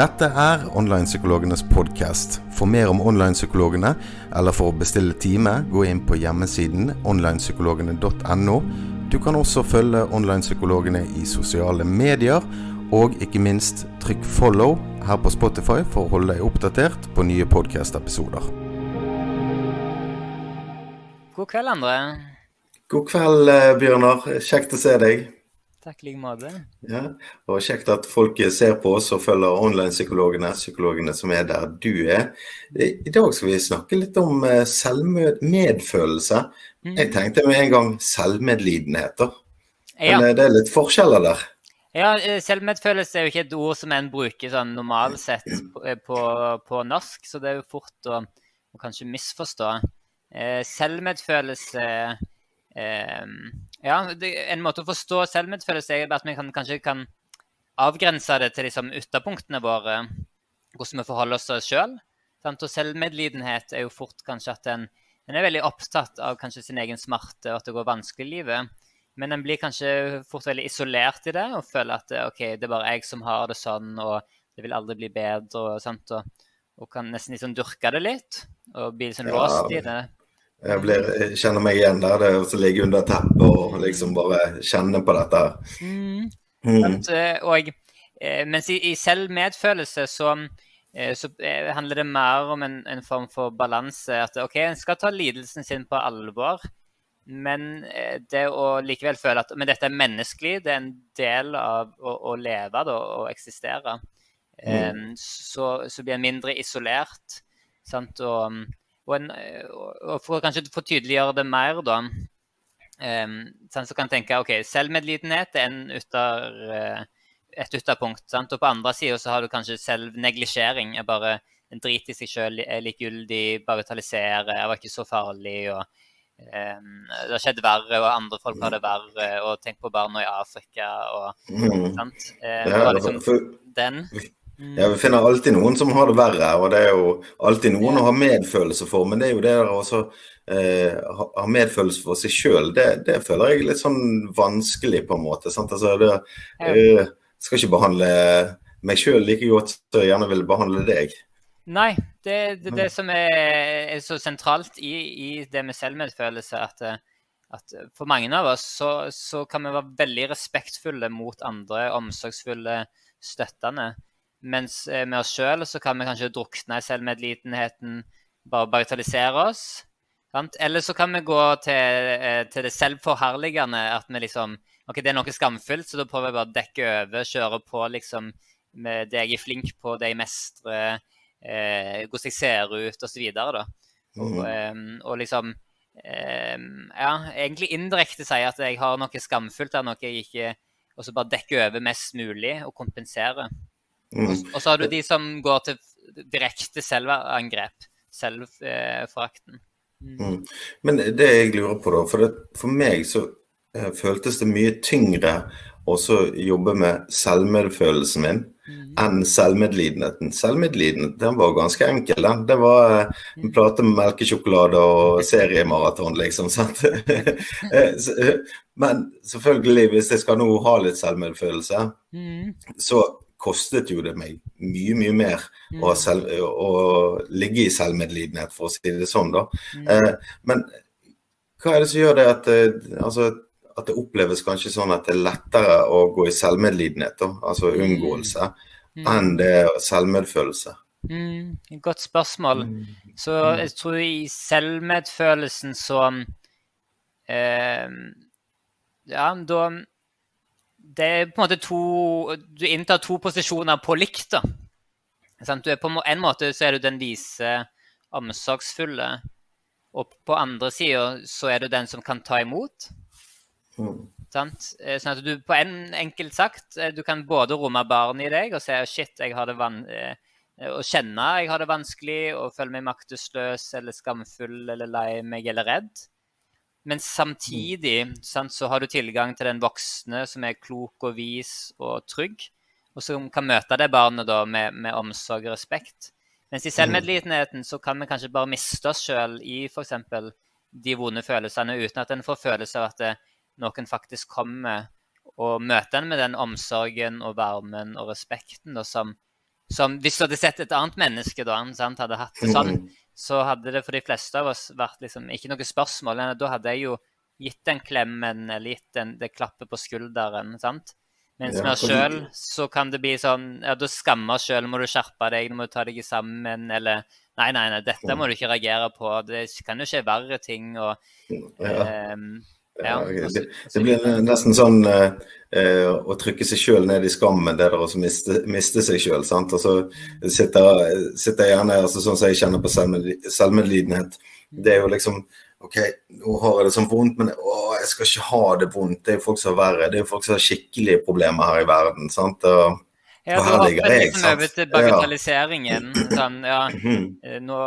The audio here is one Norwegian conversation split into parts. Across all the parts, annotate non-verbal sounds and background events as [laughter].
Dette er Onlinepsykologenes podkast. For mer om online-psykologene, eller for å bestille time, gå inn på hjemmesiden onlinepsykologene.no. Du kan også følge online-psykologene i sosiale medier, og ikke minst trykk 'follow' her på Spotify for å holde deg oppdatert på nye podkast-episoder. God kveld, André. God kveld, eh, Bjørnar. Kjekt å se deg. Takk i like måte. Ja, og Kjekt at folk ser på oss og følger online-psykologene, psykologene som er der du er. I dag skal vi snakke litt om eh, selvmedfølelse. Mm. Jeg tenkte med en gang selvmedlidenhet. Ja. Men eh, det er litt forskjeller der. ja, eh, selvmedfølelse er jo ikke et ord som en bruker sånn normalt sett på, på, på norsk, så det er jo fort å, å kanskje misforstå. Selvmedfølelse eh, Ja, det, en måte å forstå selvmedfølelse er at vi kan, kanskje kan avgrense det til liksom ytterpunktene våre, hvordan vi forholder oss til oss sjøl. Og selvmedlidenhet er jo fort kanskje at en, en er veldig opptatt av kanskje sin egen smerte og at det går vanskelig i livet. Men en blir kanskje fort veldig isolert i det og føler at ok, det er bare jeg som har det sånn, og det vil aldri bli bedre. Og, sant? og, og kan nesten liksom dyrke det litt og bli liksom Ja. låst i det. Jeg, blir, kjenner meg igjen der. Det å ligge under teppet og liksom bare kjenne på dette. Mm. Mm. Eh, Og, eh, mens i, i selvmedfølelse så, eh, så handler det mer om en, en form for balanse. At OK, en skal ta lidelsen sin på alvor, men det å likevel føle at men dette er menneskelig, det er en del av å, å leve da, og eksistere. Mm. så, så blir en mindre isolert. Sant? Og, og, en, eh, og for å kanskje få tydeliggjøre det mer, da, um, sånn, så kan en tenke ok, selvmedlidenhet er en ytter, eh, et ytterpunkt. Sant? Og på andre sida så har du kanskje selvneglisjering. er bare En driter i seg sjøl, er likegyldig, bagatelliserer, jeg var ikke så farlig. og um, Det har skjedd verre, og andre folk har det verre. Og tenk på barna i Afrika og Mm. sant? er, det var liksom for, den. Ja, Vi finner alltid noen som har det verre, og det er jo alltid noen å ha medfølelse for. Men det er jo det der også eh, ha medfølelse for seg sjøl, det, det føler jeg er litt sånn vanskelig, på en måte. Sant? Altså, det, eh, skal ikke behandle meg sjøl like godt som jeg gjerne vil behandle deg. Nei, det er det, det som er, er så sentralt i, i det med selvmedfølelse, at, eh, at for mange av oss så, så kan vi være veldig respektfulle mot andre, omsorgsfulle, støttende. Mens eh, med oss sjøl så kan vi kanskje drukne i selvmedlidenheten, bare bagatellisere oss. Sant? Eller så kan vi gå til, eh, til det selvforherligende, at vi liksom OK, det er noe skamfullt, så da prøver jeg bare å dekke over, kjøre på liksom med det jeg er flink på, det jeg mestrer, eh, hvordan jeg ser ut, osv. Og, Mm. um, og liksom um, Ja, egentlig indirekte sier at jeg har noe skamfullt der, noe jeg ikke Og så bare dekke over mest mulig og kompensere. Mm. Og så har du de som går til direkte selvangrep. Selvforakten. Mm. Men det jeg lurer på, da For, det, for meg så eh, føltes det mye tyngre å jobbe med selvmedfølelsen min enn selvmedlidenheten. Selvmedlidenheten den var ganske enkel. Den. Det var eh, en plate med melkesjokolade og seriemaraton, liksom. [laughs] sant? Eh, eh, Men selvfølgelig, hvis jeg skal nå ha litt selvmedfølelse, Mm. så kostet jo det meg mye, mye mer å, selv, å ligge i selvmedlidenhet, for å si det sånn, da. Eh, men hva er det som gjør det at, eh, altså, at det oppleves kanskje sånn at det er lettere å gå i selvmedlidenhet, da, altså unngåelse, enn det selvmedfølelse? Mm, godt spørsmål. Så jeg tror i selvmedfølelsen så eh, Ja, da Det er på en måte to Du inntar to posisjoner på likt, da. Du er på en måte så er du den vise, omsorgsfulle. Og på andre sida så er du den som kan ta imot. Mm. Sant? Eh, Sånn at du på en enkelt sagt, eh, du kan både romme barnet i deg og se shit, jeg har det van eh, og kjenne jeg har det vanskelig og føle meg maktesløs eller skamfull eller lei meg eller redd. Men samtidig sant, så har du tilgang til den voksne som er klok og vis og trygg, og som kan møte det barnet da med, med omsorg og respekt. Mens i selvmedlidenheten så kan vi kanskje bare miste oss sjøl i f.eks. de vonde følelsene uten at en får følelse av at det, noen faktisk kommer og møter en med den omsorgen og varmen og respekten da, som, som Hvis du hadde sett et annet menneske da, sant, hadde hatt det sånn, Mm. Så hadde det for de fleste av oss vært liksom ikke noe spørsmål. men Da hadde jeg jo gitt den klemmen eller gitt den, det klappet på skulderen. sant? Mens Ja, med oss sjøl så kan det bli sånn Ja, da skammer oss sjøl. Må du skjerpe deg, du må du ta deg sammen, eller Nei, nei, nei, dette må du ikke reagere på. Det kan jo skje verre ting, og Ja. ehm, Ja, det, det, og så det blir nesten sånn uh, uh, å trykke seg sjøl ned i skammen, det der å miste, miste seg sjøl. Og så sitter, sitter jeg gjerne altså Sånn som jeg kjenner på selvmedlidenhet. Det er jo liksom OK, nå har jeg det sånn vondt, men å, jeg skal ikke ha det vondt. Det er jo folk som har verre. Det er jo folk som har skikkelige problemer her i verden. sant? Og, Ja, du hopper liksom over til Ja. bagatelliseringen. Sånn, ja, mhm, eh, nå,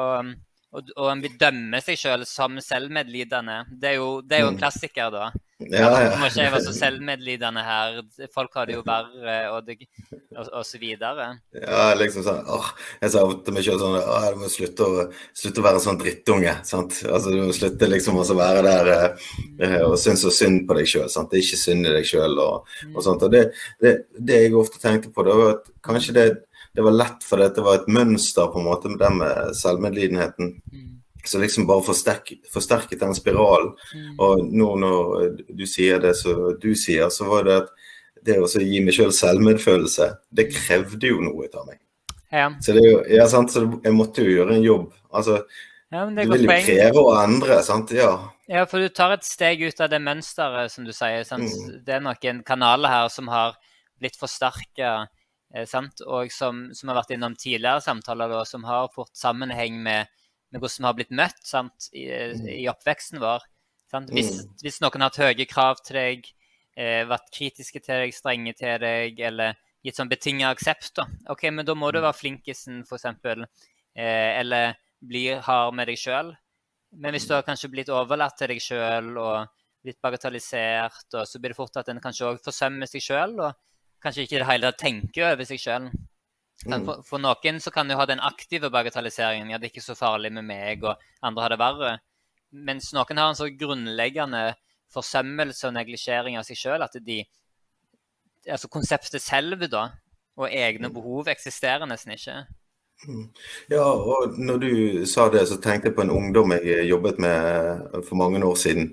og, og en vil dømme seg sjøl som selvmedlidende. Det er jo, det er jo en Mm. klassiker, da. ja, Nå må ikke jeg være så selvmedlidende her. Folk har det jo verre, og, det, og, og så videre. Ja, liksom sånn åh, Jeg sa til meg sjøl sånn åh, Du må slutte å, slutte å være sånn drittunge. sant? Altså, Du må slutte liksom å være der eh, og synes så synd på deg sjøl. Det er ikke synd i deg sjøl og, og sånt. Og det, det, det jeg ofte tenkte på, det var at kanskje det, det var lett fordi det var et mønster på en måte med den med selvmedlidenheten. Mm. Så liksom bare forsterket, forsterket den spiralen. Mm. Og nå når du sier det som du sier, så var det at det å gi meg sjøl selvmedfølelse, det krevde jo noe av meg. Ja. Så det ja, sant? Så jeg måtte jo gjøre en jobb. Altså, ja, men det du vil jo poeng. kreve å endre, sant? Ja. Ja, for du tar et steg ut av det mønsteret, som du sier. Mm. Det er noen kanaler her som har blitt forsterka, sant? og som, som har vært innom tidligere samtaler, da, som har fått sammenheng med, med hvordan vi har blitt møtt sant? I, i oppveksten vår. Sant? Hvis, Mm. hvis noen har hatt høye krav til deg, eh, vært kritiske til deg, strenge til deg, eller gitt sånn betinga aksept, da. OK, men da må du være flinkisen, f.eks., eh, eller bli hard med deg sjøl. Men hvis du har kanskje blitt overlatt til deg sjøl og blitt bagatellisert, og så blir det fort at en kanskje òg forsømmer seg sjøl, og kanskje ikke i det hele tatt tenker over seg sjøl. Mm. For, for noen så kan du ha den aktive bagatelliseringen. Ja, det er ikke så farlig med meg, og andre har det verre. Mens noen har en så grunnleggende forsømmelse og neglisjering av seg sjøl at de Altså konseptet selv, da, og egne behov eksisterer nesten ikke. ja, og når du sa det, så tenkte jeg på en ungdom jeg jobbet med for mange år siden.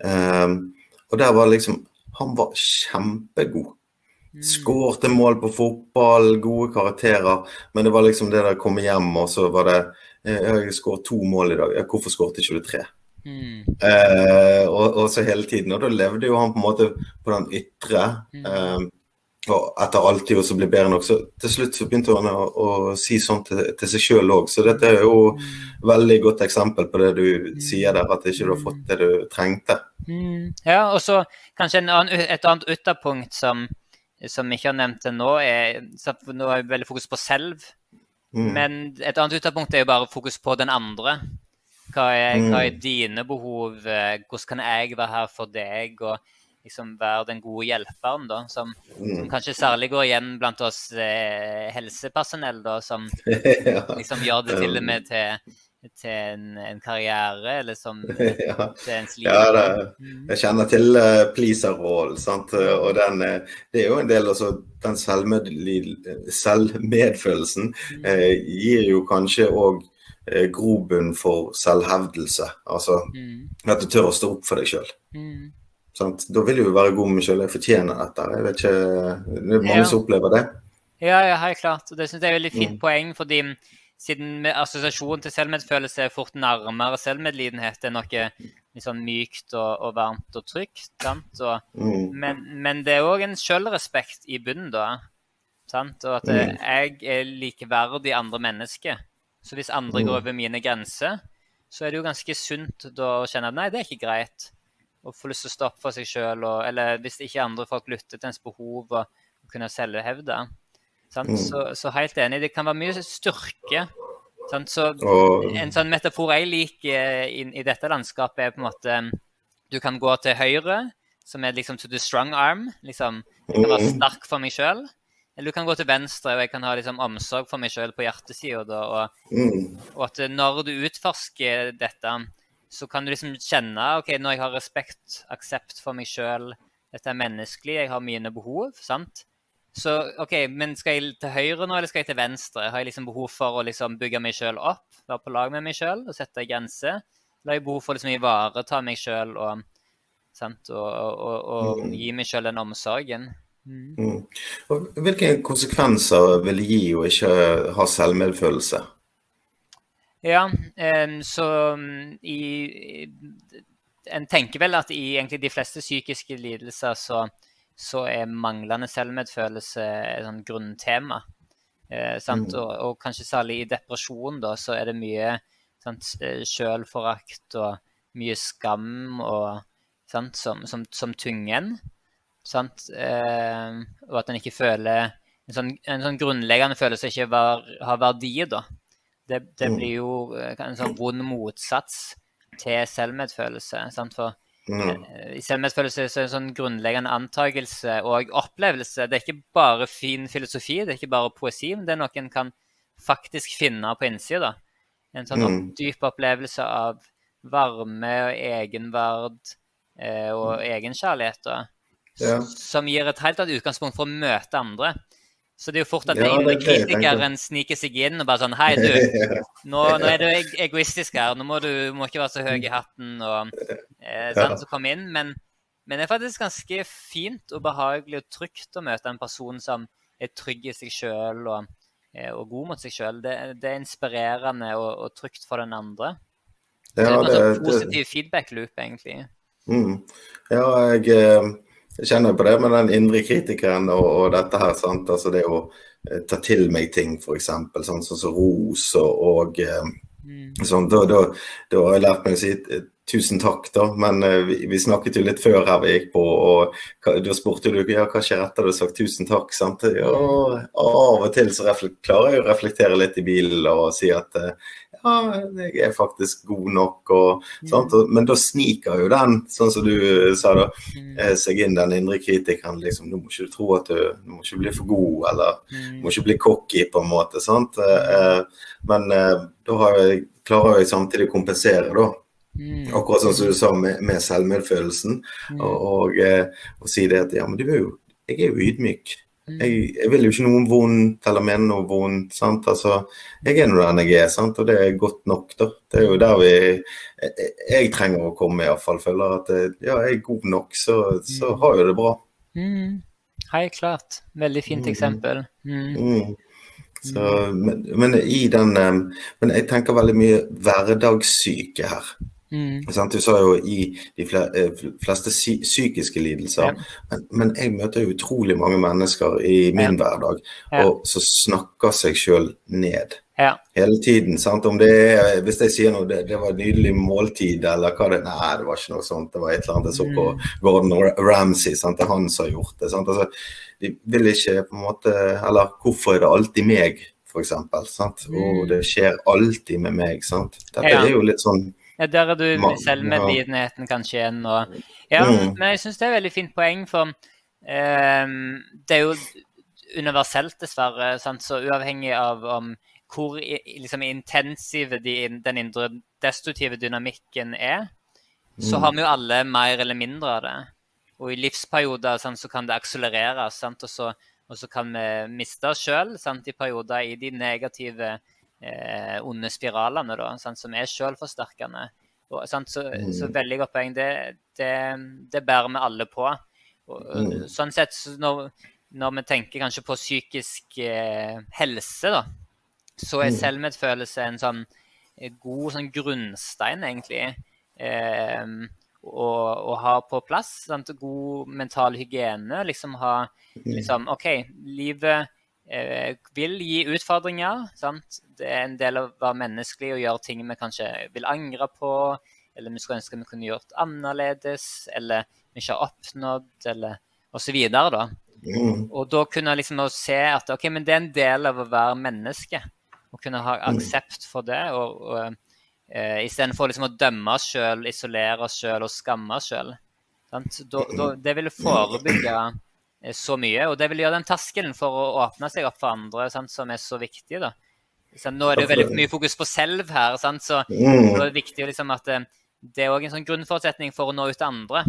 Um, og der var liksom Han var kjempegod. Skårte mål på fotball, gode karakterer. Men det var liksom det der komme hjem, og så var det eh, Jeg har skåret to mål i dag. Hvorfor skåret ikke du tre? Mm. Eh, og, og så hele tiden. Og da levde jo han på en måte på den ytre. Eh, og etter alltid også bli bedre nok. Så til slutt så begynte han å, å si sånn til, til seg sjøl òg. Så dette er jo veldig godt eksempel på det du sier der, at ikke du har fått det du trengte. Mm. Ja, og så kanskje en annen, et annet ytterpunkt som, som vi ikke har nevnt ennå, nå, er Nå er det veldig fokus på selv, Mm. men et annet utgangspunkt er jo bare fokus på den andre. Hva er, hva er Mm. dine behov? eh, Hvordan kan jeg være her for deg? Og liksom være den gode hjelperen, da, som, som Mm. kanskje særlig går igjen blant oss eh, helsepersonell, da, som [laughs] liksom gjør det til og med til, til en, en karriere, eller som [laughs] ja. til ens liv. Ja, det, Mm. jeg kjenner til uh, pleaser-rollen. sant? Og den, eh, det er jo en del altså, Den selvmedfølelsen eh, gir jo kanskje òg eh, grobunn for selvhevdelse. Altså Mm. at du tør å stå opp for deg sjøl. Mm. Da vil du være god med sjøl. Jeg fortjener dette. Jeg vet ikke, Det er mange Ja. som opplever det. Ja, ja, helt klart. Og det syns jeg er veldig fint Mm. poeng, fordi siden med assosiasjon til selvmedfølelse er fort nærmere selvmedlidenhet enn noe sånn mykt og, og varmt og trygt. sant? Og, Mm. men, men det er òg en sjølrespekt i bunnen, da. sant? Og at eh, jeg er likeverdig andre mennesker. Så hvis andre Mm. går over mine grenser, så er det jo ganske sunt da å kjenne at nei, det er ikke greit. Å få lyst til å stoppe for seg sjøl, eller hvis ikke andre folk lytter til ens behov og, kunne selvhevde. Sant? Mm. Så, så helt enig. Det kan være mye styrke. Sant? Så Og en sånn metafor jeg liker i, i dette landskapet, er på en måte Du kan gå til høyre, som er liksom to the strong arm. liksom, Jeg kan være Mm. sterk for meg sjøl. Eller du kan gå til venstre, og jeg kan ha liksom omsorg for meg sjøl på hjertesida. Og, mm, og at når du utforsker dette, så kan du liksom kjenne OK, når jeg har respekt, aksept for meg sjøl, dette er menneskelig, jeg har mine behov, sant? Så OK, men skal jeg til høyre nå, eller skal jeg til venstre? Har jeg liksom behov for å liksom bygge meg sjøl opp, være på lag med meg sjøl og sette grenser? Eller har jeg behov for å liksom ivareta meg sjøl og, og, og, og, mm. gi meg sjøl den omsorgen? Mm. Mm. Hvilke konsekvenser vil det gi å ikke ha selvmedfølelse? Ja, um, så um, i En tenker vel at i egentlig de fleste psykiske lidelser så, så er manglende selvmedfølelse et sånn grunntema. Eh, mm. og, og, kanskje særlig i depresjon da, så er det mye sant, selvforakt og mye skam og, sant, som, som, som tungen. Eh, og at en ikke føler en sånn, en sånn grunnleggende følelse ikke var, har verdi, da. Det, det, mm. blir jo eh, en sånn vond motsats til selvmedfølelse. Sant? For mm. føler så er en sånn grunnleggende antakelse og opplevelse. Det er ikke bare fin filosofi, det er ikke bare poesi, men det er noe en kan faktisk finne på innsida. En sånn mm. dyp opplevelse av varme og egenverd eh, og mm. egenkjærlighet. Ja. Som gir et helt annet utgangspunkt for å møte andre. Så det er jo fort at ja, den indre kritikeren sniker seg inn og bare sånn Hei, du. [laughs] Nå, nå er du egoistisk her. Nå må du må ikke være så høy i hatten og eh, sånn, så kom inn. Men, men, det er faktisk ganske fint og behagelig og trygt å møte en person som er trygg i seg sjøl og, eh, og, god mot seg sjøl. Det, det, er inspirerende og, og, trygt for den andre. Så det er en sånn positiv feedback-loop, egentlig. Mm. Ja, jeg eh, jeg kjenner på det med den indre kritikeren og, og dette her. sant? Altså det å eh, ta til meg ting, f.eks. Sånn som så, så ros og, og eh, mm. sånn. Da, da, da, har jeg lært meg å si eh, tusen takk, da. Men eh, vi, vi, snakket jo litt før her vi gikk på, og da spurte du ja, hva skjer etter du har sagt tusen takk. sant? Ja, av og til så klarer jeg å reflektere litt i bilen og si at jeg er faktisk god nok. Og, mm. Men da sniker jo den, sånn som du eh, sa, da, mm. eh, seg inn den indre kritikeren. liksom, Nå må ikke du tro at du, du må ikke bli for god, eller mm. må ikke bli cocky, på en måte. sant? Eh, men da jeg, klarer jeg samtidig å kompensere, da. Mm. Akkurat sånn som du sa med, med selvmedfølelsen. Mm. Og, og, og, si det at ja, men du er jo, jeg er jo ydmyk. Mm. Jeg, jeg, vil jo ikke noe vondt eller mene noe vondt. sant? Altså, Jeg er nå den jeg er, sant? og det er godt nok. da. Det er jo der vi Jeg, jeg trenger å komme, iallfall. Føler at ja, jeg er god nok, så, så mm. har jo det bra. Mm. Helt klart. Veldig fint mm. eksempel. Mm. mm. Så, men, men, i den Men jeg tenker veldig mye hverdagssyke her. Mm. Du sa jo i de eh, fleste psykiske lidelser, ja. men, men, jeg møter jo utrolig mange mennesker i min ja. hverdag ja. og som snakker seg sjøl ned. Hele tiden. sant? Om det er, Hvis jeg sier noe, det, det var et nydelig måltid, eller hva det Nei, det var ikke noe sånt. Det var et eller annet jeg så på mm. Gordon Ramsay. Sant? Det er han som har gjort det. sant? Altså, de vil ikke på en måte Eller hvorfor er det alltid meg, f.eks.? Mm. Og det skjer alltid med meg. sant? Dette er jo litt sånn ja, der er du selvmedlidenheten kanskje igjen. Og, ja, mm. men jeg syns det er et veldig fint poeng, for um, det er jo universelt, dessverre. Sant? Så uavhengig av om hvor liksom, intensiv de, den indre destruktive dynamikken er, så mm. har vi jo alle mer eller mindre av det. Og i livsperioder sant, så kan det akselerere, sant? Og, så, og så kan vi miste oss sjøl i perioder i de negative eh, onde spiralene, da, sant, som er selvforsterkende. Og, sant, så, mm. så, veldig godt poeng. Det, det, det, bærer vi alle på. Og, mm. Sånn sett, så når, når, vi tenker kanskje på psykisk eh, helse, da, så er mm. selvmedfølelse en sånn eh, god sånn grunnstein, egentlig. Eh, å, å, ha på plass. Sant? God mental hygiene. Liksom ha mm. liksom, OK, livet vil gi utfordringer. Sant? Det er en del av å være menneskelig og gjøre ting vi kanskje vil angre på, eller vi skulle ønske vi kunne gjort annerledes, eller vi ikke har oppnådd, eller osv. Da. Mm. Og da kunne liksom se at ok, men det er en del av å være menneske. Å kunne ha mm. aksept for det. og, og uh, Istedenfor liksom å dømme oss sjøl, isolere oss sjøl og skamme oss sjøl. Det vil forebygge Eh, så mye. Og det vil gjøre den terskelen for å åpne seg opp for andre sant, som er så viktig. da. Så nå er det jo veldig mye fokus på selv her, sant? så mm. det er viktig liksom at det, eh, er òg en sånn grunnforutsetning for å nå ut til andre.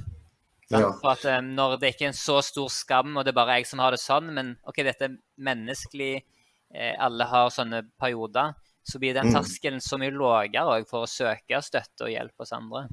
Ja. For at um, Når det ikke er en så stor skam, og det er bare jeg som har det sånn, men OK, dette er menneskelig, eh, alle har sånne perioder, så blir den mm. terskelen så mye lavere for å søke støtte og hjelp hos andre.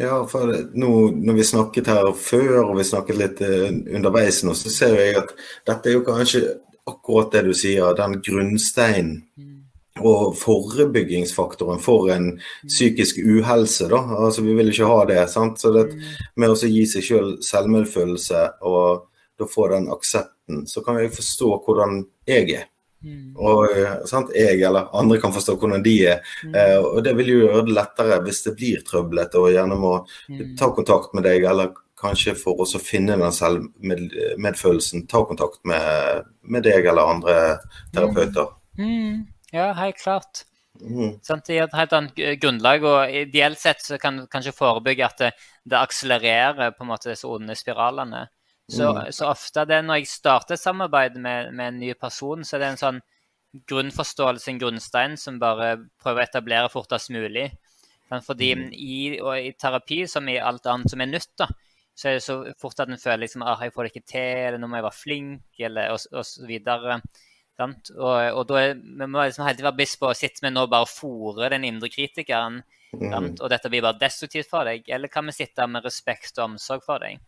Ja, for nå når vi snakket her før, og vi snakket litt uh, underveis nå, så ser jeg at dette er jo kanskje akkurat det du sier, den grunnsteinen. Mm og forebyggingsfaktoren for en psykisk uhelse. da, altså Vi vil ikke ha det. sant, så det Med å gi seg selv selvmedfølelse og da få den aksepten, så kan jeg forstå hvordan jeg er. Mm. Og sant, Jeg eller andre kan forstå hvordan de er. Mm. Eh, og Det vil jo gjøre det lettere hvis det blir trøblete og gjerne må mm. ta kontakt med deg, eller kanskje for å finne den selvmedfølelsen, ta kontakt med, med deg eller andre terapeuter. Mm. Ja, helt klart. Mm. Sånn, det gir et helt annet grunnlag. og Ideelt sett så kan kanskje forebygge at det, det akselererer på en måte disse onde spiralene. Så, mm. så, ofte det når jeg starter et samarbeid med, med, en ny person, så er det en sånn grunnforståelse, en grunnstein, som bare prøver å etablere fortest mulig. Fordi mm. i, i, terapi, som i alt annet som er nytt, da, så er det så fort at en føler liksom, ah, jeg får det ikke til, eller nå må jeg være flink, eller og, og så videre. Og, og, da er, vi må liksom helt være bevisst på å sitte med nå bare fòre den indre kritikeren. Mm. Og dette blir bare destruktivt for deg. Eller kan vi sitte med respekt og omsorg for deg?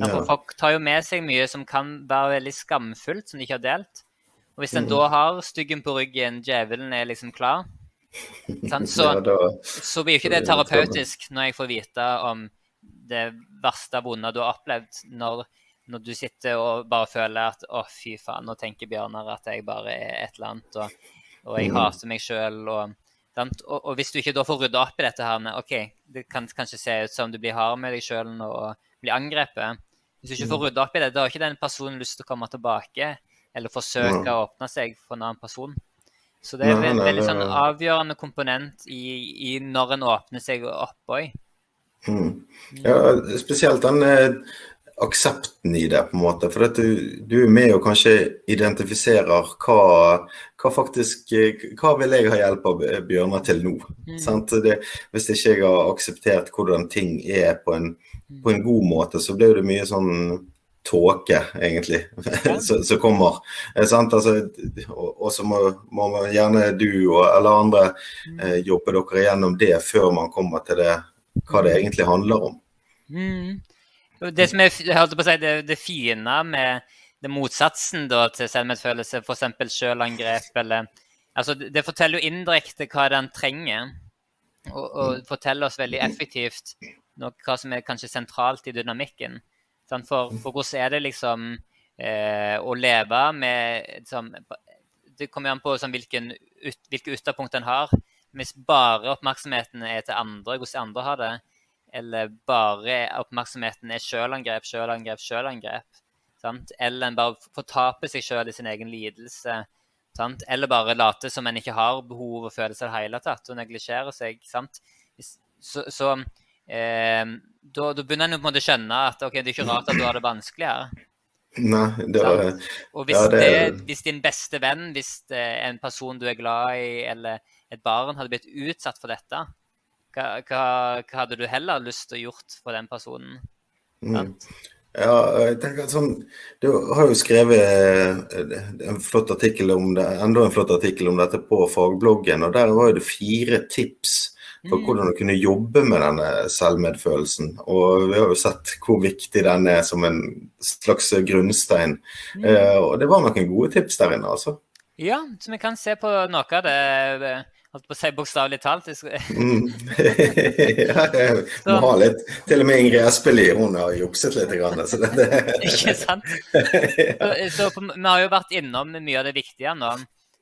Ja. For folk tar jo med seg mye som kan være veldig skamfullt, som de ikke har delt. Og hvis en mm. da har styggen på ryggen, djevelen er liksom klar, så, så blir jo ikke det terapeutisk når jeg får vite om det verste vonde du har opplevd. når når du sitter og bare føler at å, fy faen, nå tenker Bjørnar at jeg bare er et eller annet, og, og jeg mm. hater meg sjøl. Og, og, og, hvis du ikke da får rydda opp i dette her med OK, det kan kanskje se ut som du blir hard med deg sjøl og blir angrepet. Hvis du ikke får mm. rydda opp i det, da har ikke den personen lyst til å komme tilbake eller forsøke å åpne seg for en annen person. Så det er en veldig sånn avgjørende komponent i, i når en åpner seg opp òg. Mm. Ja, spesielt den eh, aksepten i det, på en måte. For du, du er med og kanskje identifiserer hva, hva faktisk Hva vil jeg ha hjelp av Bjørnar til nå? Mm. Det, hvis ikke jeg har akseptert hvordan ting er på en, på en god måte, så blir det mye sånn tåke, egentlig, [laughs] som kommer. Altså, og så må, må, gjerne du og, eller andre mm. eh, jobbe dere gjennom det før man kommer til det, hva det egentlig handler om. Mm. Det som jeg på å si, det, det fine med det motsatsen da, til selvmedfølelse, f.eks. sjølangrep eller altså, Det forteller jo indirekte hva den trenger, og, og forteller oss veldig effektivt noe, hva som er kanskje sentralt i dynamikken. For, for hvordan er det liksom eh, å leve med liksom, Det kommer an på sånn, hvilken, ut, hvilke ytterpunkt en har. Hvis bare oppmerksomheten er til andre, hvordan andre har det, eller bare oppmerksomheten er sjølangrep, sjølangrep, sjølangrep. Sant? Eller en bare fortaper seg sjøl i sin egen lidelse. Sant? Eller bare late som en ikke har behov og følelser i det hele tatt, og neglisjerer seg. Sant? Så, så eh, da, da, begynner en på en måte å skjønne at okay, det er ikke rart at du har det vanskelig her. Nei, det var, Og hvis, ja, det, det, hvis, din beste venn, hvis en person du er glad i, eller et barn hadde blitt utsatt for dette, hva, hva, hva, hadde du heller lyst til å gjort for den personen? Mm. Ja, jeg tenker sånn, Du har jo skrevet eh, en flott artikkel om det, enda en flott artikkel om dette på fagbloggen. og Der var det fire tips for mm. hvordan du kunne jobbe med denne selvmedfølelsen. Og vi har jo sett hvor viktig den er som en slags grunnstein. Mm. Eh, og det var noen gode tips der inne, altså. Ja, så vi kan se på noe av det Holdt på å si bokstavelig talt. mm. [laughs] ja, jeg [laughs] må ha litt Til og med Ingrid Espelid hun har jukset litt. Grann, så det. [laughs] Ikke sant? Så, så, vi har jo vært innom mye av det viktige nå.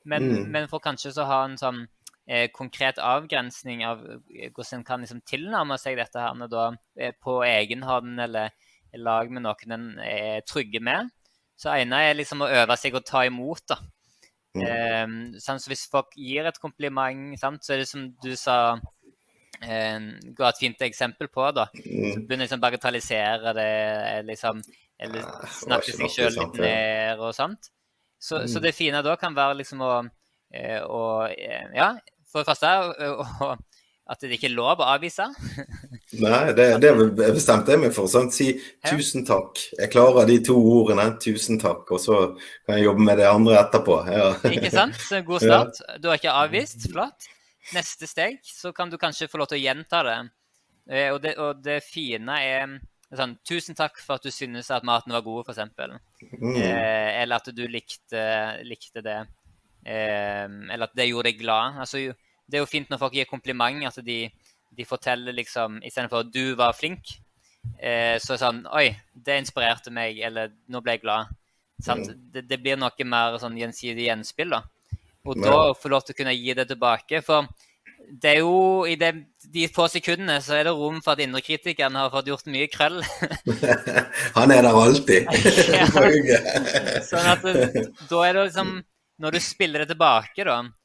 Men, mm. men for kanskje så ha en sånn eh, konkret avgrensning av eh, hvordan en kan liksom tilnærme seg dette her da, eh, på egen hånd eller i lag med noen en er trygge med. Så ene er liksom å øve seg å ta imot. da. Mm. Um, hvis folk gir et kompliment, sant, så er det som du sa um, Ga et fint eksempel på, da. Mm. Så begynner liksom å bagatellisere det, liksom, eller snakke seg sjøl litt ned og sånt. Så, mm. så, det fine da kan være liksom å, eh, å eh, Ja, for det første å, at det ikke er lov å avvise. Nei, det, det bestemte jeg meg for. Sant? Si tusen takk. Jeg klarer de to ordene. Tusen takk. Og så kan jeg jobbe med det andre etterpå. Ja. Ikke sant? Så god start. Du har ikke avvist. Flott. Neste steg, så kan du kanskje få lov til å gjenta det. Eh, og det, og det fine er sånn Tusen takk for at du synes at maten var god, f.eks. Mm. Eh, eller at du likte, likte det. Eh, eller at det gjorde deg glad. Altså, det er jo fint når folk gir kompliment, at de, de forteller liksom Istedenfor du var flink, eh, så sånn Oi, det inspirerte meg, eller nå ble jeg glad. Mm. Det, det, blir noe mer sånn gjensidig gjenspill, da. Og ja. da få lov til å kunne gi det tilbake. For det er jo i det, de få sekundene så er det rom for at indrekritikeren har fått gjort mye krøll. [laughs] Han er der alltid. [laughs] [laughs] sånn at da er det liksom Når du spiller det tilbake, da, Eh,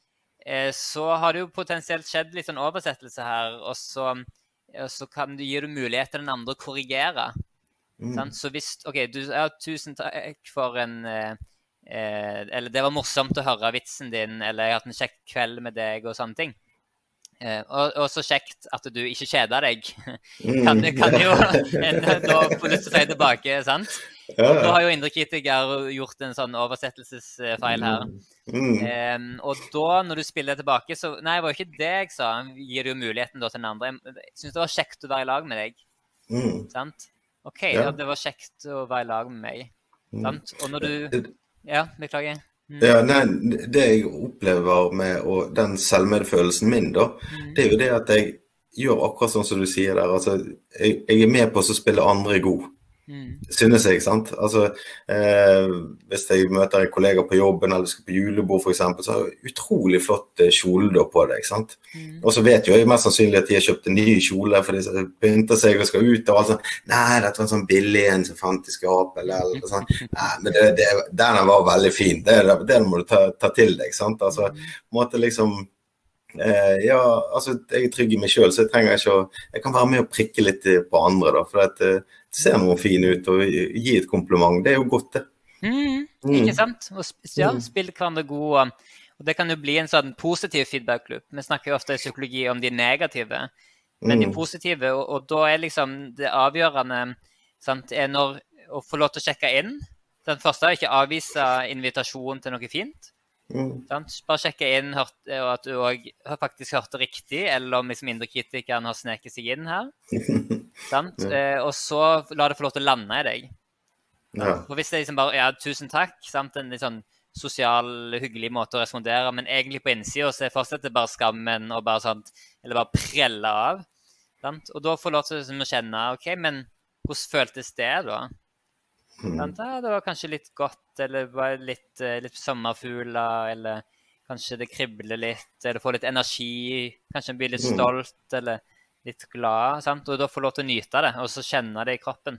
så har det jo potensielt skjedd litt sånn oversettelse her, og så, og så kan du, du mulighet til den andre å korrigere. Mm. Så hvis OK, du, ja, tusen takk for en eh, eh, Eller det var morsomt å høre vitsen din, eller jeg har hatt en kjekk kveld med deg, og sånne ting. Eh, og, og, så kjekt at du ikke kjeder deg. [laughs] kan, kan jo [laughs] en da få lyst til å si tilbake, sant? Ja. Da har jo Indre Kritiker gjort en sånn oversettelsesfeil her. Mm. Um, og da, når du spiller tilbake, så Nei, det var jo ikke det jeg sa. Gir du muligheten da til den andre. Jeg syns det var kjekt å være i lag med deg. Mm. Sant? OK, ja. det var kjekt å være i lag med meg. Mm. Sant? Og når du Ja, beklager. Mm. Ja, nei, Det jeg opplever med og den selvmedfølelsen min, da, mm. det er jo det at jeg gjør akkurat sånn som du sier der. Altså, jeg, jeg er med på å spille andre god. Mm. Synes jeg, sant. Altså, eh, hvis jeg møter en kollega på jobben eller skal på julebord f.eks., så har jeg utrolig flott eh, kjole på deg. sant? Mm. Og så vet jo jeg mest sannsynlig at de har kjøpt en ny kjole fordi de pynter seg og skal ut. og alt sånt. Nei, dette var en sånn billig en som fant i skapet, eller, eller sånn. [laughs] Nei, men det, det, den var veldig fin. Det, det må du ta, ta, til deg. sant? Altså, mm. måte liksom ja, altså jeg er trygg i meg sjøl, så jeg trenger ikke å Jeg kan være med og prikke litt på andre, da. For at, eh, ser noe fin ut, og gi et kompliment. Det er jo godt, det. Mm, ikke mm. sant? Og ja, mm. spill hverandre gode. Og det kan jo bli en sånn positiv feedback-klubb. Vi snakker jo ofte i psykologi om de negative, men de mm. positive. Og, og da er liksom det avgjørende sant, er når å få lov til å sjekke inn. Den første er ikke avvise invitasjon til noe fint. Mm. Bare sjekke inn hørt, at du òg faktisk hørte riktig, eller om liksom indrekritikeren har sneket seg inn her. [laughs] Eh, og så la det få lov til å lande i deg. Ja. Og hvis det liksom bare Ja, tusen takk. Sant? En litt sånn sosial, hyggelig måte å respondere, men egentlig på innsida så fortsetter bare skammen og bare sånt, Eller bare prelle av. Sant? Og da får lov til liksom, å kjenne OK, men hvordan føltes det, da? Mm. Det var kanskje litt godt, eller litt, eh, litt sommerfugler, eller kanskje det kribler litt, eller får litt energi. Kanskje en blir litt mm. stolt, eller litt glad. Sant? Og da får lov til å nyte det, og så kjenne det i kroppen.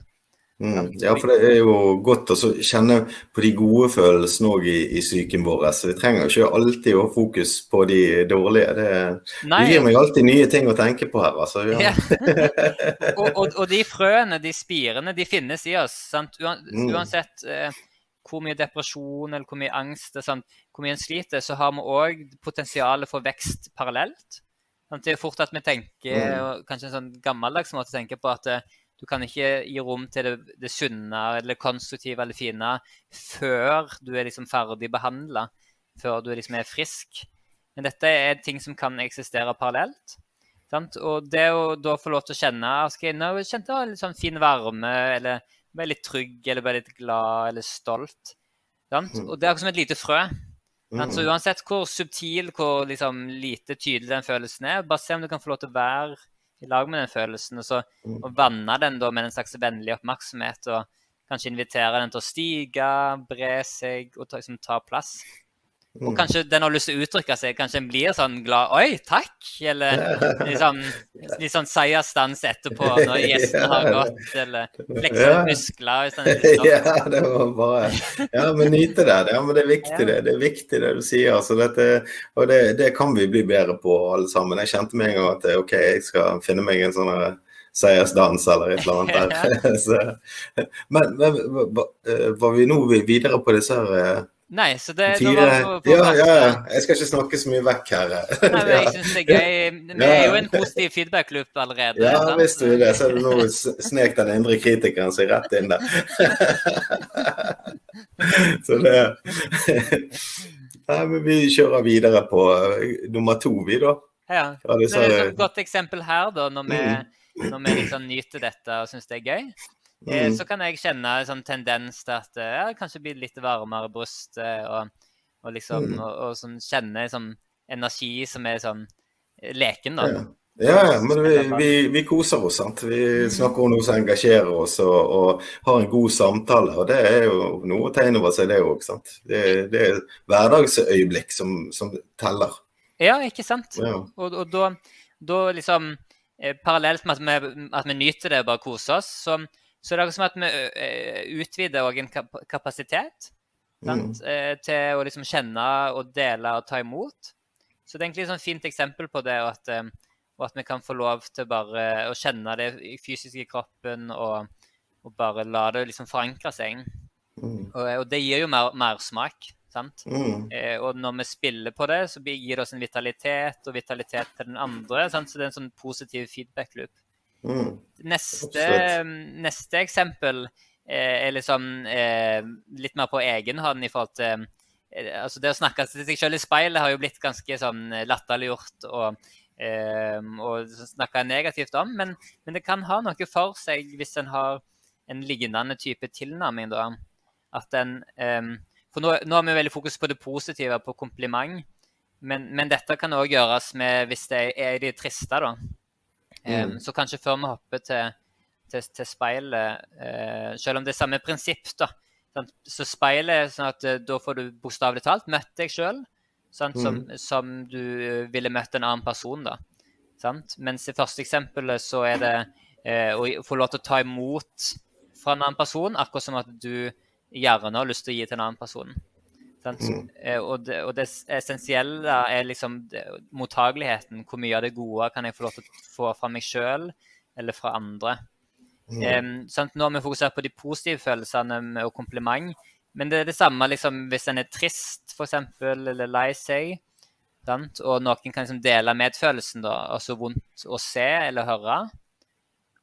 Mm. Ja, for det er jo godt å kjenne på de gode følelsene òg i, i psyken vår. Så vi trenger ikke alltid å ha fokus på de dårlige. Det, det, gir meg alltid nye ting å tenke på her. Altså. Ja. Og, og, og, de frøene, de spirene, de finnes i oss. Sant? Mm. Uansett eh, hvor mye depresjon eller hvor mye angst sant? hvor mye en sliter, så har vi òg potensialet for vekst parallelt. Sant? Det er fort at vi tenker, mm. kanskje en sånn gammeldags måte å tenke på, at eh, du kan ikke gi rom til det, det sunne eller konstruktive eller fine før du er liksom ferdig behandla, før du liksom er frisk. Men dette er ting som kan eksistere parallelt. Sant? Og det å da få lov til å kjenne okay, jeg nå kjente jeg litt sånn fin varme, eller ble litt trygg, eller ble litt glad eller stolt. Sant? Mm. Og det er akkurat som et lite frø. Sant? Så mm. uansett hvor subtil, hvor liksom, lite tydelig den følelsen er, bare se om du kan få lov til å være i lag med den følelsen. Og så mm. og vanne den da med en slags vennlig oppmerksomhet. Og kanskje invitere den til å stige, bre seg og ta, liksom, ta plass. Og mm. kanskje den har lyst til å uttrykke seg. Kanskje en blir sånn glad 'oi, takk', eller liksom, litt sånn seierstans etterpå når [laughs] gjestene har gått, eller flekser muskler. Sånn, [laughs] ja, det var bare Ja, men nyte det. Ja, men det er viktig, det. Det er viktig det du sier. Altså, dette, og det, det, kan vi bli bedre på, alle sammen. Jeg kjente med en gang at OK, jeg skal finne meg en sånn seiersdans eller et eller annet der. [laughs] Så, men, men var vi nå videre på disse her Nei, så det Fire, ja, ja, ja. Jeg skal ikke snakke så mye vekk her. Nei, men jeg syns det er gøy. Vi er jo en positiv feedback-loop allerede. Ja, sant? visst du det. Så er det nå snek den indre kritikeren seg rett inn der. [laughs] så det Nei, men vi kjører videre på eh, nummer to, vi, da. Ja. ja det er et godt eksempel her, da, når vi, mm. når vi liksom nyter dette og syns det er gøy. Eh, mm. Så kan jeg kjenne en sånn tendens til at ja, kanskje blir litt varmere i brystet, og, og, liksom, mm. og, og sånn, kjenne sånn energi som er sånn eh, leken, da. Ja. Ja, men vi, vi, vi, koser oss. sant? Vi mm. snakker om noe som engasjerer oss og, og, har en god samtale. og Det er jo noe å tegne over seg, det òg. Det, det er hverdagsøyeblikk som, som teller. Ja, ikke sant. Ja. Og da, da, liksom Parallelt med at vi, at vi nyter det og bare koser oss, så, så det er som at vi utvider òg en kapasitet mm. til å liksom kjenne og dele og ta imot. Så det er egentlig et sånn fint eksempel på det, og at, og at, vi kan få lov til bare å kjenne det fysiske i kroppen og, og bare la det liksom forankre seg. Mm. Og, og, det gir jo mer, mersmak. Sant? Mm. Eh, og når vi spiller på det, så gir det oss en vitalitet og vitalitet til den andre. Sant? Så det er en sånn positiv feedback-loop. Mm. Neste, neste, eksempel eh, er liksom eh, litt mer på egen hånd i forhold til eh, altså Det å snakke til seg selv i speilet har jo blitt ganske sånn latterliggjort og, eh, og snakka negativt om, men, men, det kan ha noe for seg hvis en har en lignende type tilnærming. da, at en, eh, For nå, nå, har vi veldig fokus på det positive, på kompliment. Men, men dette kan òg gjøres med hvis det er de triste. da. Mm. Um, så kanskje før vi hopper til, til, til speilet, uh, selv om det er samme prinsipp, da, sant? så speilet er sånn at uh, da får du bokstavelig talt møtt deg sjøl som, mm. som, du ville møtt en annen person. da. Sant? Mens i første eksempelet så er det uh, å få lov til å ta imot fra en annen person, akkurat som at du gjerne har lyst til å gi til en annen person. Mm. Eh, og, det, og, det, essensielle er liksom det, mottageligheten. Hvor mye av det gode kan jeg få lov til å få fra meg sjøl eller fra andre. Mm. Um, sant? Nå har vi fokusert på de positive følelsene og kompliment. Men det er det samme liksom, hvis en er trist, for eksempel, eller lei seg. Sant? Og noen kan liksom dele medfølelsen, da, altså vondt å se eller høre.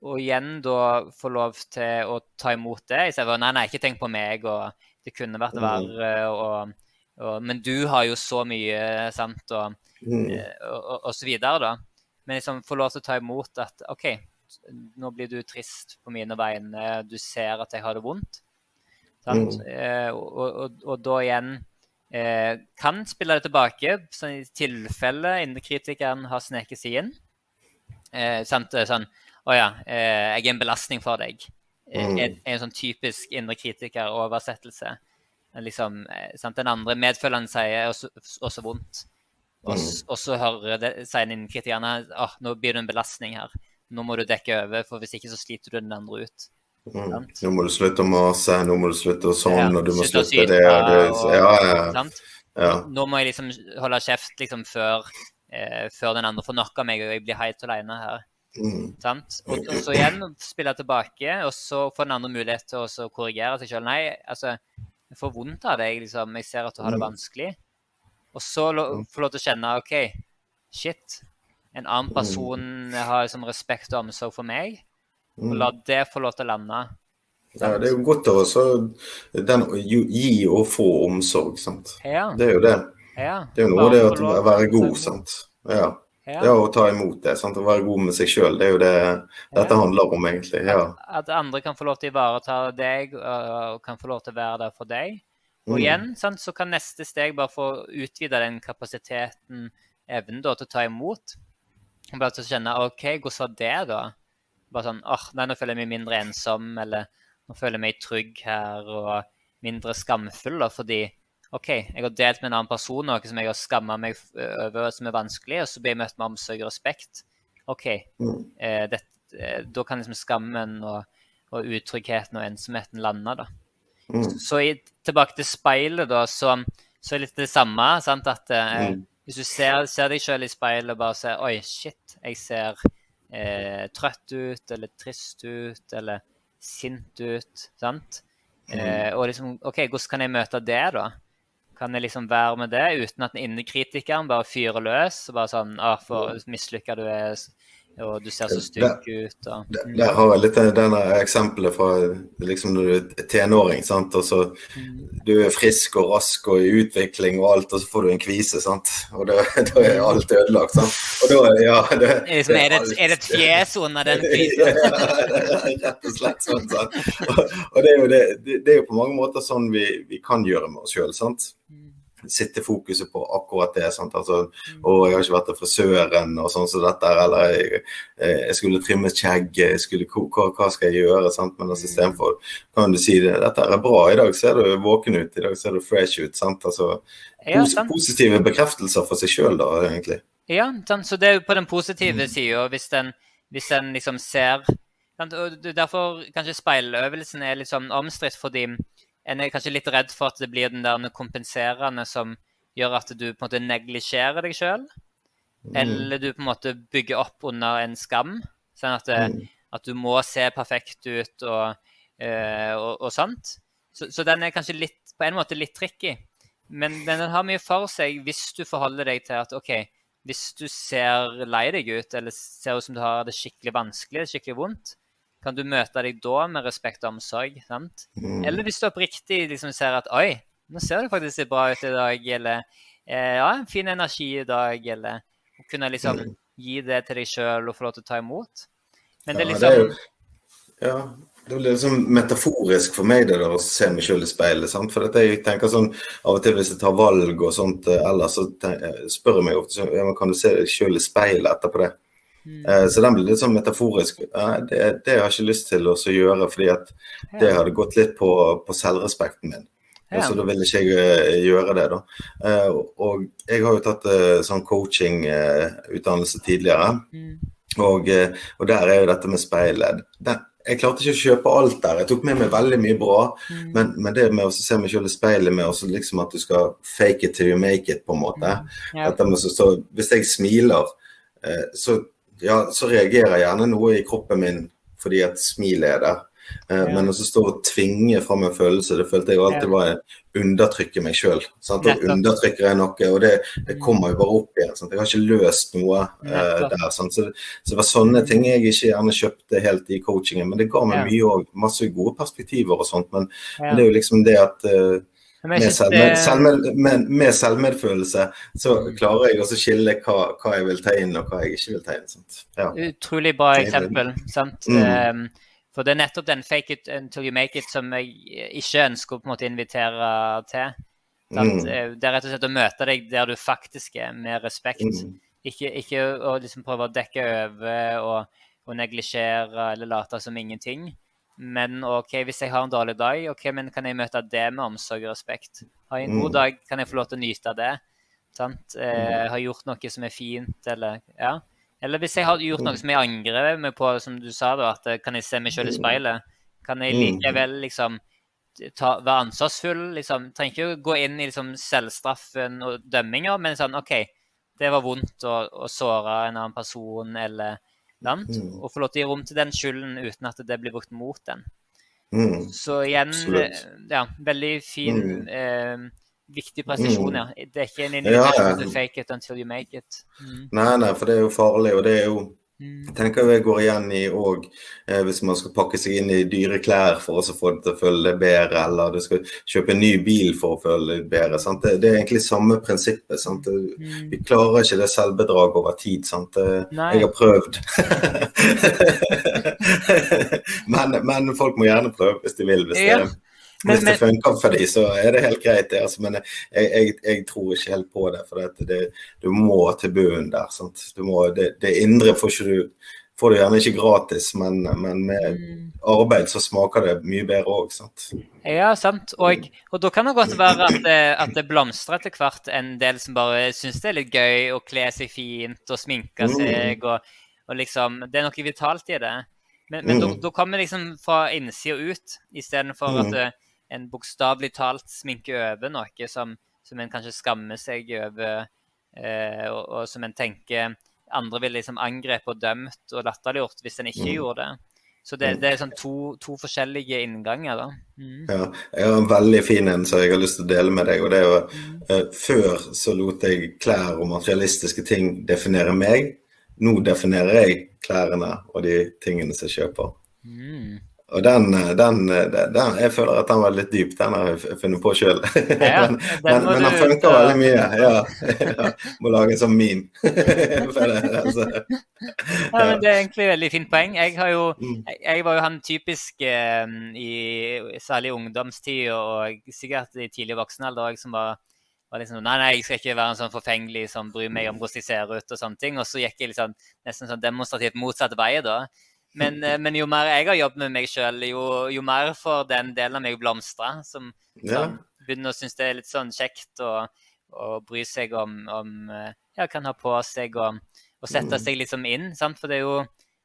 Og igjen da få lov til å ta imot det istedenfor nei, nei, ikke tenk på meg. og det kunne vært mm. verre. Og, og, men du har jo så mye, sant, og, mm. Eh, og, og, så videre, da. Men liksom få lov til å ta imot at OK, nå blir du trist på mine vegne, du ser at jeg har det vondt. Sant? Mm. Eh, og, da igjen eh, kan spille det tilbake, sånn i tilfelle indrekritikeren har sneket seg inn. Eh, sant? Sånn Å ja, eh, jeg er en belastning for deg. Eh, er, en, en sånn typisk indre kritiker-oversettelse. Liksom, eh, Den andre medfølgende sier også, også vondt. Og, mm. så hører det, sier den kritikerne at nå blir det en belastning her. Nå må du dekke over, for hvis ikke så sliter du den andre ut. Mm. Nå må du slutte å mase, nå må du slutte å sånn, ja, og du må slutte, slutte det og det. Og, ja, ja. ja. Nå må jeg liksom holde kjeft liksom før, eh, før den andre får nok av meg, og jeg blir helt alene her. Mm. Og, og, så igjen spille tilbake, og så får den andre mulighet til å korrigere seg sjøl. Nei, altså, jeg får vondt av deg, liksom. Jeg ser at du har det mm. vanskelig. Og så lo, få lov til å kjenne OK, shit. En annen mm. person har liksom respekt og omsorg for meg. Og la det få lov til å lande. Ja, det er jo godt å gi og få omsorg, sant. Ja. Det er jo det. Ja. Det er jo noe det å være god, sant. Ja. Ja. Det å ta imot det. Sant? Å være god med seg sjøl. Det er jo det dette ja. handler om, egentlig. Ja. At, at, andre kan få lov til å ivareta deg og kan få lov til å være der for deg. Og mm. igjen sant, så kan neste steg bare få utvide den kapasiteten, evnen da, til å ta imot. Og bare til å kjenne OK, hvordan var det, da? Bare sånn åh, nei, nå føler jeg meg mindre ensom, eller nå føler jeg meg trygg her, og mindre skamfull, da, fordi OK, jeg har delt med en annen person noe som jeg har skamma meg over, som er vanskelig, og så blir jeg møtt med omsorg og respekt. OK, mm. eh, det, eh, da kan liksom skammen og, og, utryggheten og ensomheten lande, da. Mm. Så, så i, tilbake til speilet, da, så, så er det litt det samme. sant, at eh, mm. Hvis du ser, ser deg sjøl i speilet og bare ser Oi, shit, jeg ser eh, trøtt ut, eller trist ut, eller sint ut. sant? Mm. Eh, og liksom OK, hvordan kan jeg møte det, da? Kan jeg liksom være med det uten at den innekritikeren bare fyrer løs? og bare sånn ah, for Mislykka du er og du ser så stygg ut. Og, mm. Der har jeg litt denne eksempelet fra liksom når du er tenåring. sant, og så mm. Du er frisk og rask og i utvikling og alt, og så får du en kvise. sant, og Da, [laughs] da er alt ødelagt. sant, og da, ja, det, er, det, er, det, et fjes under den [laughs] kvisen? ja, rett og slett sånn. sant, og, og det, er jo det, det, er jo på mange måter sånn vi, vi kan gjøre med oss sjøl. Mm sitte fokuset på akkurat det. altså, mm. og jeg har ikke vært til frisøren og sånn som dette, eller jeg, jeg skulle trimme skjegget, hva, hva, skal jeg gjøre? sant, Men altså, istedenfor kan du si det, dette er bra, i dag ser du våken ut, i dag ser du fresh ut. sant, altså pos Positive bekreftelser for seg sjøl, da, egentlig. Ja, sant? så det er jo på den positive mm. sida, hvis, hvis en liksom ser Derfor kanskje speiløvelsen er litt sånn omstridt, fordi en er kanskje litt redd for at det blir den der kompenserende som gjør at du på en måte neglisjerer deg sjøl. Mm. Eller du på en måte bygger opp under en skam. Sånn at, det, mm. at du må se perfekt ut og, øh, og, og sånt. Så, så, den er kanskje litt, på en måte litt tricky. Men, men, den har mye for seg hvis du forholder deg til at OK, hvis du ser lei deg ut, eller ser ut som du har det skikkelig vanskelig, skikkelig vondt, kan du møte deg da med respekt og omsorg? sant? Mm. Eller hvis du oppriktig liksom ser at Oi, nå ser det faktisk litt bra ut i dag. Eller eh, ja, en fin energi i dag. Eller kunne liksom mm. gi det til deg sjøl og få lov til å ta imot. Men det er liksom ja, det er jo, ja, det blir liksom metaforisk for meg det der å se meg sjøl i speilet. sant? For jeg tenker sånn, Av og til hvis jeg tar valg og sånt eh, ellers, så tenker, spør jeg meg ofte ja, kan du se deg sjøl i speilet etterpå det. Mm. Eh, så den ble litt sånn metaforisk. Det, det har jeg ikke lyst til å gjøre, fordi at det hadde gått litt på, på selvrespekten min. Ja. Så da vil ikke jeg eh, gjøre det, da. Eh, og jeg har jo tatt sånn coaching-utdannelse tidligere. Mm. Og, og, der er jo dette med speilet. jeg klarte ikke å kjøpe alt der. Jeg tok med meg veldig mye bra, mm. men, men, det med å se meg selv i speilet med også liksom at du skal fake it till you make it, på en måte. Mm. Ja. Så, så, hvis jeg smiler, så ja, så reagerer gjerne noe i kroppen min fordi at smilet er der. Eh, ja. Men å stå og tvinge fram en følelse, det følte jeg alltid var å undertrykke meg sjøl. Da undertrykker jeg noe, og det, det, kommer jo bare opp igjen. Sant? Jeg har ikke løst noe uh, der. Så, så, det var sånne ting jeg ikke gjerne kjøpte helt i coachingen. Men det ga meg mye òg. Masse gode perspektiver og sånt. Men, men, det er jo liksom det at uh, med, selvmed, selvmed, med, med, selvmedfølelse så klarer jeg å skille hva, hva, jeg vil ta inn og hva jeg ikke vil ta inn. Ja. Utrolig bra eksempel. sant? Mm. Um, for det er nettopp den 'fake it until you make it' som jeg ikke ønsker å på en måte invitere til. Mm. Eh, det er rett og slett å møte deg der du faktisk er, med respekt. Mm. Ikke, ikke, å liksom prøve å dekke over og, og neglisjere eller late som ingenting. Men OK, hvis jeg har en dårlig dag, ok, men kan jeg møte det med omsorg og respekt? Har jeg en god mm. dag, kan jeg få lov til å nyte av det? Sant? Eh, mm. har gjort noe som er fint, eller ja. Eller hvis jeg har gjort noe mm. som jeg angrer meg på, som du sa, da, at eh, kan jeg se meg selv i speilet? Kan jeg likevel liksom ta, være ansvarsfull? liksom, Trenger ikke å gå inn i liksom, selvstraffen og dømminga, men sånn OK, det var vondt å, å såre en annen person, eller Sant? Mm. Og få lov til å gi rom til den skylden uten at det blir brukt mot den. Mm. Så igjen Absolutt. ja, veldig fin, mm. eh, viktig presisjon, mm. ja. Det er ikke en invitasjon ja, ja. fake it until you make it. Mm. Nei, nei, for det er jo farlig, og det er jo tenker jeg går igjen i òg eh, hvis man skal pakke seg inn i dyre klær for å få det til å føle bedre, eller du skal kjøpe en ny bil for å føle det bedre. Det, det, er egentlig samme prinsippet. Sant? Mm. Vi klarer ikke det selvbedraget over tid. Sant? Jeg har prøvd. [laughs] men, men, folk må gjerne prøve hvis de vil. hvis ja. det hvis det funker for dem, så er det helt greit. Det, altså, men jeg, jeg, jeg, tror ikke helt på det. For det, det, du må til bunnen der. Må, det, det, indre får, du, får, du gjerne ikke gratis, men, men med mm. arbeid så smaker det mye bedre òg. Ja, sant. Og, og, da kan det godt være at det, at det blomstrer etter hvert en del som bare syns det er litt gøy å kle seg fint og sminke mm. seg. og, og liksom, Det er noe vitalt i det. Men, men mm. da kommer liksom fra innsida ut, istedenfor mm. at en bokstavelig talt sminke over noe som, som en kanskje skammer seg over, eh, og, og, som en tenker andre ville liksom angrepet og dømt og latterliggjort hvis en ikke mm. gjorde det. Så det, det er sånn to, to, forskjellige innganger, da. Mm. Ja, jeg har en veldig fin en som jeg har lyst til å dele med deg. og det er jo mm. uh, Før så lot jeg klær og materialistiske ting definere meg. Nå definerer jeg klærne og de tingene som jeg kjøper. Mm. Og den, den, den, Jeg føler at den var litt dyp. Den har jeg funnet på sjøl. [laughs] Ja, men, men, men, den funker veldig mye. Ja, [laughs] ja. Må lage en sånn meme. altså. ja, men det er egentlig et veldig fint poeng. Jeg, jo, mm. jeg var jo han typisk eh, i særlig ungdomstid og sikkert i tidlig voksen alder som var, var liksom, nei, nei, jeg skal ikke være en sånn forfengelig som bryr meg om hvordan jeg ser ut. og sånne ting. Og så gikk jeg liksom, nesten sånn demonstrativt motsatt vei da. Men, eh, men, jo mer jeg har jobbet med meg sjøl, jo, jo, mer får den delen av meg blomstre. Som, som begynner å synes det er litt sånn kjekt å, bry seg om, om Ja, kan ha på seg og, og sette mm. seg liksom inn. Sant? For det er jo,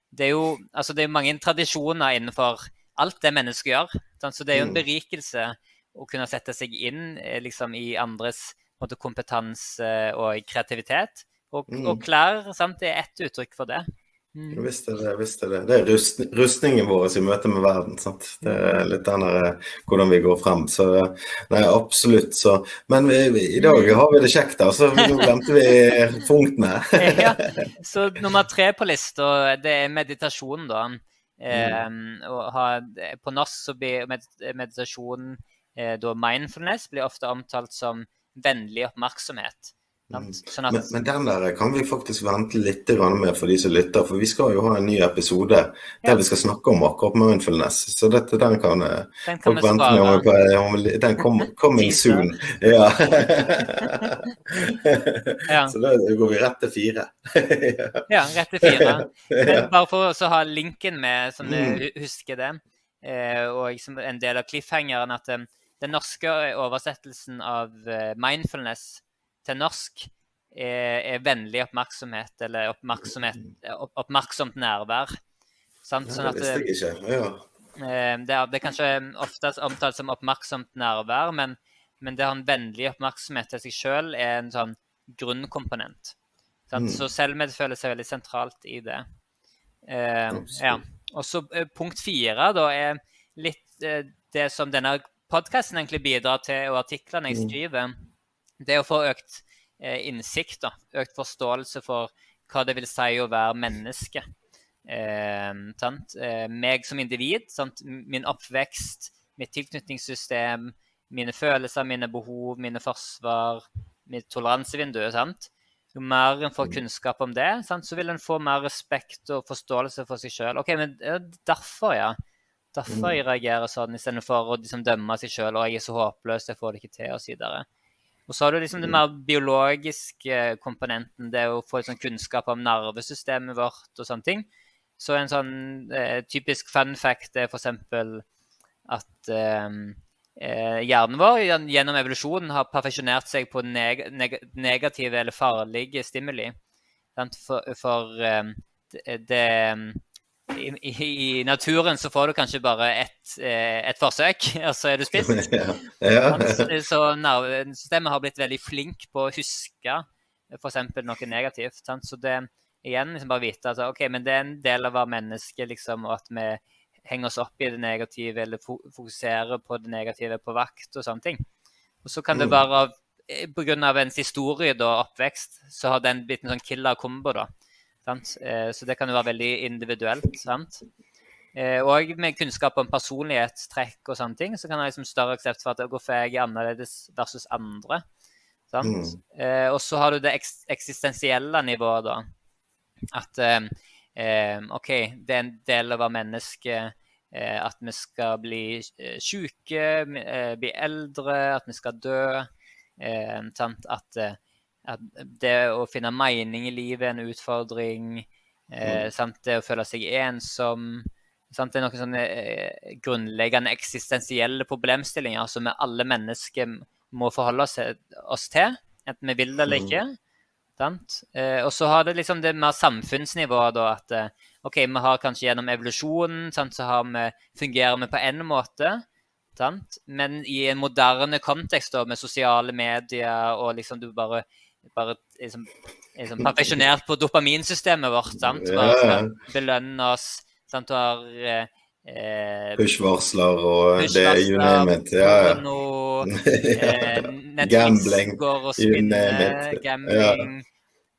det er jo altså det er mange tradisjoner innenfor alt det mennesket gjør. Sant? Så det er jo en mm. berikelse å kunne sette seg inn eh, liksom, i andres måte, kompetanse og kreativitet. Og, og mm. klær sant? det er ett uttrykk for det. Mm. Visst er det. visst er Det Det er rust, rustningen vår i møte med verden. sant? Det er litt den der, hvordan vi går frem. Så nei, absolutt. Så, men vi, vi, i dag har vi det kjekt, da. Så nå glemte vi [laughs] punktene. ja, [laughs] så nummer tre på lista, det er meditasjon, da. Eh, ha, på norsk så blir meditasjon eh, da mindfulness blir ofte omtalt som vennlig oppmerksomhet. Mm. Sånn at... men, men, den der kan vi faktisk vente litt med for de som lytter. For vi skal jo ha en ny episode der vi skal snakke om akkurat mindfulness. Så dette, den kan, eh, den kan folk vente med Om, om, den kommer coming [laughs] soon. Ja. [laughs] [laughs] ja. Så da går vi rett til fire. ja, rett til fire. Men bare for å ha linken med, som du mm. husker det, eh, og en del av cliffhangeren, at den norske oversettelsen av mindfulness til norsk er, er vennlig oppmerksomhet, eller oppmerksomhet, opp, oppmerksomt nærvær. Sant? Sånn at, det visste jeg ikke. Ja. Eh, det er, det er kanskje oftest omtalt som oppmerksomt nærvær, men, men det å ha en vennlig oppmerksomhet til seg sjøl er en sånn grunnkomponent. Mm. Så selvmedfølelse er veldig sentralt i det. Eh, ja. Og så eh, punkt fire da er litt eh, det som denne podkasten egentlig bidrar til, og artiklene jeg mm. skriver. Mm det å få økt eh, innsikt, da, økt forståelse for hva det vil si å være menneske. Eh, eh, meg som individ, sant? min oppvekst, mitt tilknytningssystem, mine følelser, mine behov, mine forsvar, mitt toleransevindu. Jo mer en får kunnskap om det, sant? så vil en få mer respekt og forståelse for seg sjøl. OK, men derfor, ja. Derfor mm. jeg reagerer sånn, istedenfor å liksom dømme seg sjøl. og jeg er så håpløs, jeg får det ikke til', osv. Og så har du liksom den mer biologiske komponenten, det å få sånn kunnskap om nervesystemet vårt og sånne ting. Så en sånn eh, typisk fun fact er f.eks. at eh, eh, hjernen vår gjennom evolusjonen har perfeksjonert seg på neg neg negative eller farlige stimuli. For, for eh, det, det i, i, naturen så får du kanskje bare ett eh, et forsøk, [laughs] og så er du spist. [laughs] ja. Ja. Så nervesystemet har blitt veldig flink på å huske f.eks. noe negativt. Sant? Så det igjen liksom bare vite at ok, men det er en del av å være menneske, liksom, og at vi henger oss opp i det negative eller fokuserer på det negative på vakt og sånne ting. Og så kan det mm. være eh, pga. ens historie og oppvekst, så har den blitt en sånn killer kombo. da? Eh, så det kan jo være veldig individuelt. sant? Eh, og med kunnskap om personlighetstrekk og sånne ting, så kan jeg liksom større aksept for at hvorfor jeg er annerledes versus andre. Sant? Mm. Eh, og så har du det eksistensielle nivået, da. At OK, det er en del av å være menneske. At vi skal bli syke, bli eldre, at vi skal dø. Sant? At at det å finne mening i livet er en utfordring. Eh, mm. det å føle seg ensom. Sant? Det er noen sånne eh, grunnleggende eksistensielle problemstillinger som vi alle mennesker må forholde oss, oss til, enten vi vil det eller mm. ikke. Eh, og så har det liksom det mer samfunnsnivået, da, at eh, OK, vi har kanskje gjennom evolusjonen sant, så har vi, fungerer vi på en måte. Sant? Men i en moderne kontekst da, med sosiale medier og liksom du bare bare liksom, liksom [laughs] perfeksjonert på dopaminsystemet vårt. sant? Ja, belønne oss Sant? Du har eh, eh Push-varsler og det er you name it. Ja, [laughs] ja. Eh, Gambling. går og spinner, gambling.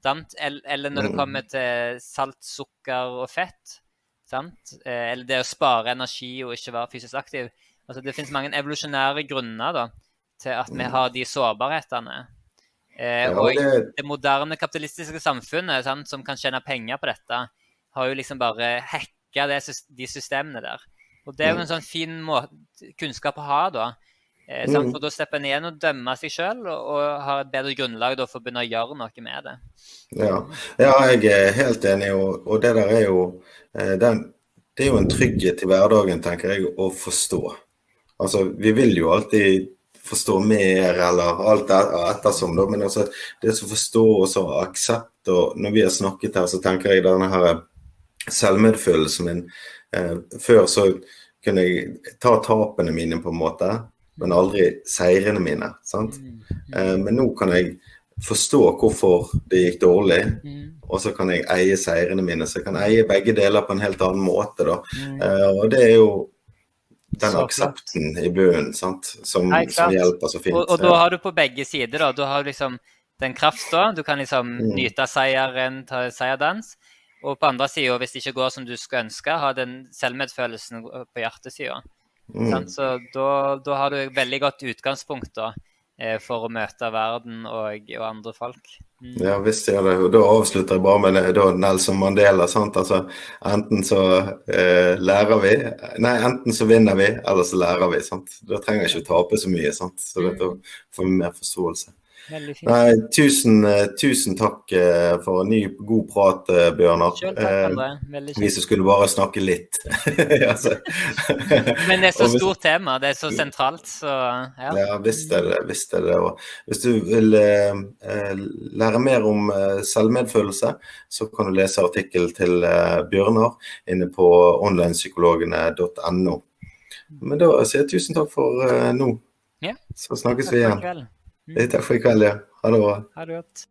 Ja. Eller når det mm. kommer til salt, sukker og fett. Sant? Eh, eller det å spare energi og ikke være fysisk aktiv. Altså, det finnes mange evolusjonære grunner da, til at vi mm. har de sårbarhetene. Eh, og det moderne kapitalistiske samfunnet sant, som kan tjene penger på dette, har jo liksom bare hacka de systemene der. Og det er jo en mm. sånn fin måte, kunnskap å ha, da. Eh, mm. For da slipper en igjen å dømme seg sjøl, og, og, har et bedre grunnlag da, for å begynne å gjøre noe med det. Ja, ja jeg er helt enig, og, og det der er jo eh, den, Det er jo en trygghet i hverdagen, tenker jeg, å forstå. Altså, vi vil jo alltid forstå mer, eller alt ettersom, da, men altså, det å forstå og så aksept og Når vi har snakket her, så tenker jeg denne her selvmedfølelsen min eh, Før så kunne jeg ta tapene mine, på en måte men aldri seirene mine. sant? Mm, mm. Eh, men nå kan jeg forstå hvorfor det gikk dårlig, mm. og så kan jeg eie seirene mine. Så jeg kan eie begge deler på en helt annen måte. da. Eh, og det er jo den aksepten i bunnen sant? Som, som, hjelper så fint. Og, og, da har du på begge sider, da. Du har liksom den krafta. Du kan liksom mm. nyte seieren, ta seierdans. Og på andre sida, hvis det ikke går som du skulle ønske, ha den selvmedfølelsen på hjertesida. Mm. Så da, da, har du et veldig godt utgangspunkt da, for å møte verden og, og andre folk. Mm. Ja visst gjør det. Og da avslutter jeg bare med da Nelson Mandela. sant? Altså, Enten så eh, lærer vi, nei, enten så vinner vi, eller så lærer vi. sant? Da trenger jeg ikke å tape så mye. sant? Så da får vi mer forståelse. Veldig fint. Nei, tusen, eh, tusen, takk eh, for en ny, god prat, eh, Bjørnar. Selv takk, André. Vi som skulle bare snakke litt. [laughs] [laughs] Men det er så stort tema, det er så sentralt, så ja. ja visst er det visst er det. hvis du vil lære mer om selvmedfølelse, så kan du lese artikkel til Bjørnar inne på onlinepsykologene.no. Men da sier jeg tusen takk for nå. Ja. Så snakkes vi igjen. I kveld, ja. Ha det bra. Ha det godt.